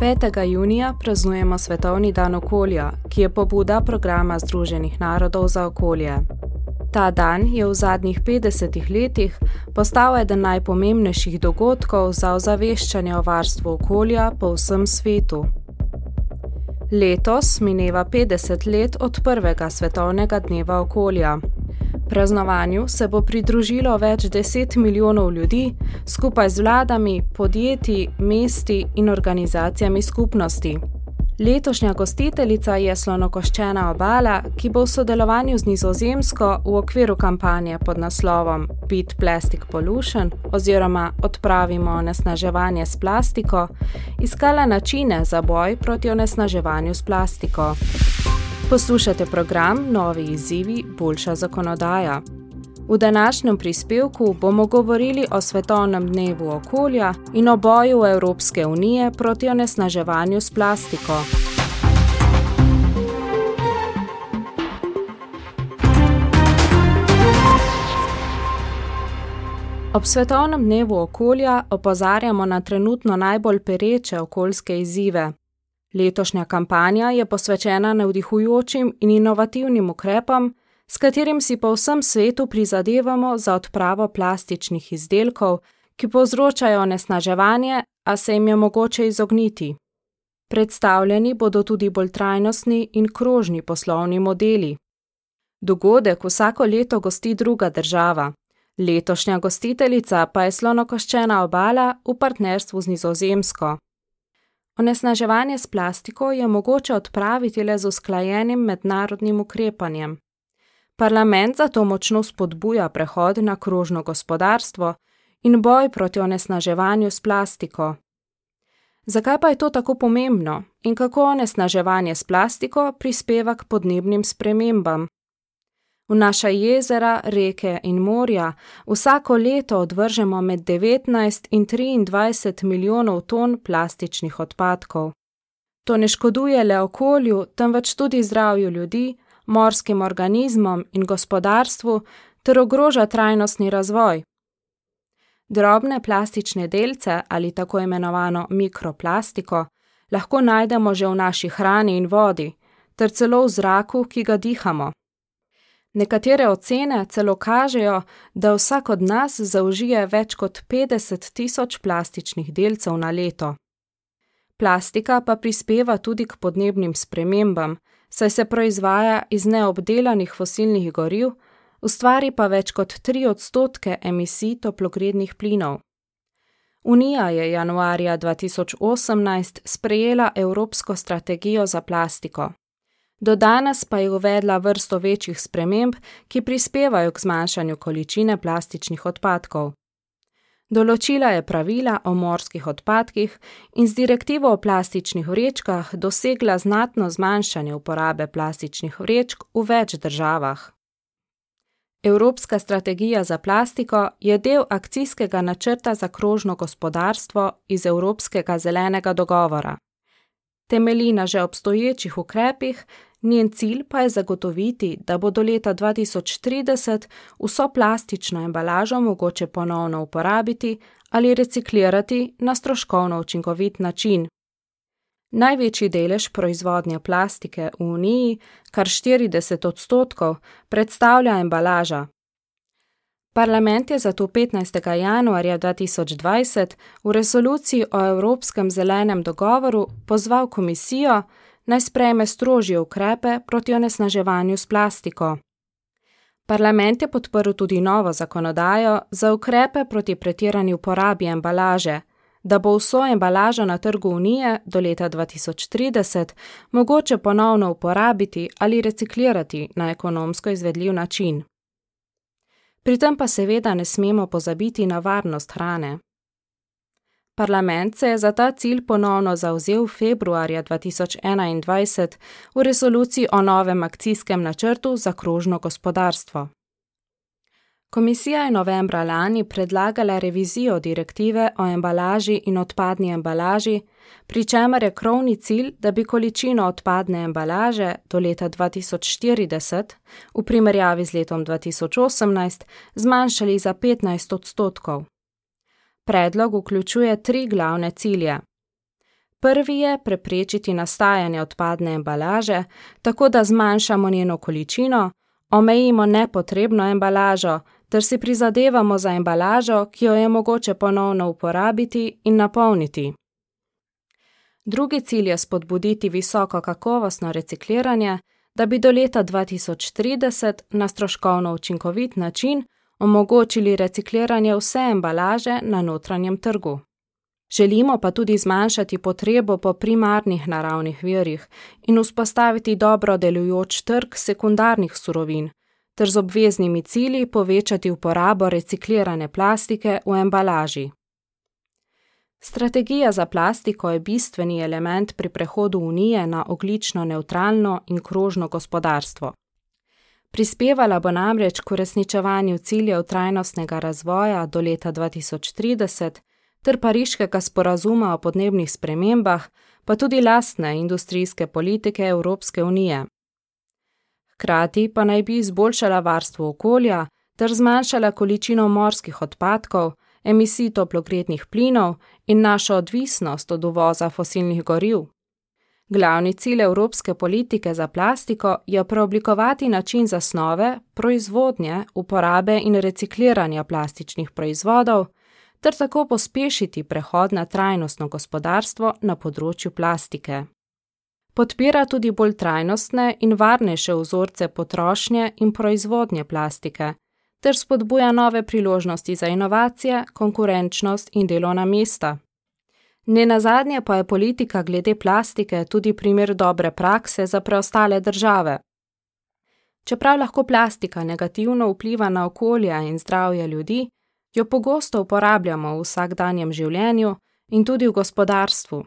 5. junija praznujemo Svetovni dan okolja, ki je pobuda programa Združenih narodov za okolje. Ta dan je v zadnjih 50 letih postal eden najpomembnejših dogodkov za ozaveščanje o varstvu okolja po vsem svetu. Letos mineva 50 let od prvega svetovnega dneva okolja. Praznovanju se bo pridružilo več deset milijonov ljudi skupaj z vladami, podjetji, mesti in organizacijami skupnosti. Letošnja gostiteljica je slonokoščena obala, ki bo v sodelovanju z Nizozemsko v okviru kampanje pod naslovom Beat Plastic Pollution oziroma Odpravimo onesnaževanje s plastiko, iskala načine za boj proti onesnaževanju s plastiko. Poslušate program Novi izzivi, boljša zakonodaja. V današnjem prispevku bomo govorili o Svetovnem dnevu okolja in o boju Evropske unije proti onesnaževanju s plastiko. Ob Svetovnem dnevu okolja opozarjamo na trenutno najbolj pereče okoljske izzive, Letošnja kampanja je posvečena navdihujočim in inovativnim ukrepom, s katerim si po vsem svetu prizadevamo za odpravo plastičnih izdelkov, ki povzročajo onesnaževanje, a se jim je mogoče izogniti. Predstavljeni bodo tudi bolj trajnostni in krožni poslovni modeli. Dogodek vsako leto gosti druga država. Letošnja gostiteljica pa je slonokoščena obala v partnerstvu z Nizozemsko. Onesnaževanje s plastiko je mogoče odpraviti le z usklajenim mednarodnim ukrepanjem. Parlament zato močno spodbuja prehod na krožno gospodarstvo in boj proti onesnaževanju s plastiko. Zakaj pa je to tako pomembno in kako onesnaževanje s plastiko prispeva k podnebnim spremembam? V naša jezera, reke in morja vsako leto odvržemo med 19 in 23 milijonov ton plastičnih odpadkov. To ne škoduje le okolju, temveč tudi zdravju ljudi, morskim organizmom in gospodarstvu ter ogroža trajnostni razvoj. Drobne plastične delce ali tako imenovano mikroplastiko lahko najdemo že v naši hrani in vodi, ter celo v zraku, ki ga dihamo. Nekatere ocene celo kažejo, da vsak od nas zaužije več kot 50 tisoč plastičnih delcev na leto. Plastika pa prispeva tudi k podnebnim spremembam, saj se proizvaja iz neobdelanih fosilnih goriv, ustvari pa več kot 3 odstotke emisij toplogrednih plinov. Unija je januarja 2018 sprejela Evropsko strategijo za plastiko. Do danes pa je uvedla vrsto večjih sprememb, ki prispevajo k zmanjšanju količine plastičnih odpadkov. Določila je pravila o morskih odpadkih in z direktivo o plastičnih vrečkah dosegla znatno zmanjšanje uporabe plastičnih vrečk v več državah. Evropska strategija za plastiko je del akcijskega načrta za krožno gospodarstvo iz Evropskega zelenega dogovora. Temelji na že obstoječih ukrepih, Njen cilj pa je zagotoviti, da bo do leta 2030 vso plastično embalažo mogoče ponovno uporabiti ali reciklirati na stroškovno učinkovit način. Največji delež proizvodnje plastike v Uniji, kar 40 odstotkov, predstavlja embalaža. Parlament je zato 15. januarja 2020 v resoluciji o Evropskem zelenem dogovoru pozval komisijo, naj sprejme strožje ukrepe proti onesnaževanju s plastiko. Parlament je podprl tudi novo zakonodajo za ukrepe proti pretirani uporabi embalaže, da bo vso embalažo na trgu Unije do leta 2030 mogoče ponovno uporabiti ali reciklirati na ekonomsko izvedljiv način. Pri tem pa seveda ne smemo pozabiti na varnost hrane. Parlament se je za ta cilj ponovno zauzel februarja 2021 v resoluciji o novem akcijskem načrtu za krožno gospodarstvo. Komisija je novembra lani predlagala revizijo direktive o embalaži in odpadni embalaži, pri čemer je krovni cilj, da bi količino odpadne embalaže do leta 2040 v primerjavi z letom 2018 zmanjšali za 15 odstotkov. Predlog vključuje tri glavne cilje. Prvi je preprečiti nastajanje odpadne embalaže, tako da zmanjšamo njeno količino, omejimo nepotrebno embalažo ter si prizadevamo za embalažo, ki jo je mogoče ponovno uporabiti in napolniti. Drugi cilj je spodbuditi visoko kakovostno recikliranje, da bi do leta 2030 na stroškovno učinkovit način omogočili recikliranje vse embalaže na notranjem trgu. Želimo pa tudi zmanjšati potrebo po primarnih naravnih virih in vzpostaviti dobro delujoč trg sekundarnih surovin, ter z obveznimi cilji povečati uporabo reciklirane plastike v embalaži. Strategija za plastiko je bistveni element pri prehodu Unije na oglično neutralno in krožno gospodarstvo. Prispevala bo namreč k uresničevanju ciljev trajnostnega razvoja do leta 2030 ter pariškega sporazuma o podnebnih spremembah, pa tudi lastne industrijske politike Evropske unije. Hkrati pa naj bi izboljšala varstvo okolja ter zmanjšala količino morskih odpadkov, emisij toplogrednih plinov in našo odvisnost od uvoza fosilnih goriv. Glavni cilj evropske politike za plastiko je preoblikovati način zasnove, proizvodnje, uporabe in recikliranja plastičnih proizvodov, ter tako pospešiti prehod na trajnostno gospodarstvo na področju plastike. Podpira tudi bolj trajnostne in varnejše vzorce potrošnje in proizvodnje plastike, ter spodbuja nove priložnosti za inovacije, konkurenčnost in delovna mesta. Ne nazadnje pa je politika glede plastike tudi primer dobre prakse za preostale države. Čeprav lahko plastika negativno vpliva na okolje in zdravje ljudi, jo pogosto uporabljamo v vsakdanjem življenju in tudi v gospodarstvu.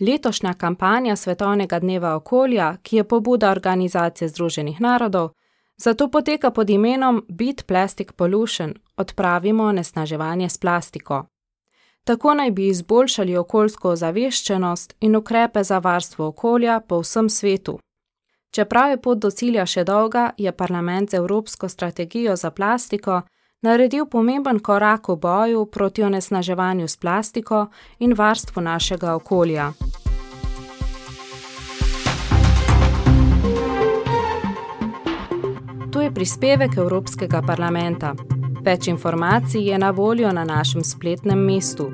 Letošnja kampanja Svetovnega dneva okolja, ki je pobuda Organizacije Združenih narodov, zato poteka pod imenom Beat Plastic Pollution: Odpravimo onesnaževanje s plastiko. Tako naj bi izboljšali okoljsko ozaveščenost in ukrepe za varstvo okolja po vsem svetu. Čeprav je pot do cilja še dolga, je parlament z Evropsko strategijo za plastiko naredil pomemben korak v boju proti onesnaževanju s plastiko in varstvu našega okolja. To je prispevek Evropskega parlamenta. Več informacij je na voljo na našem spletnem mestu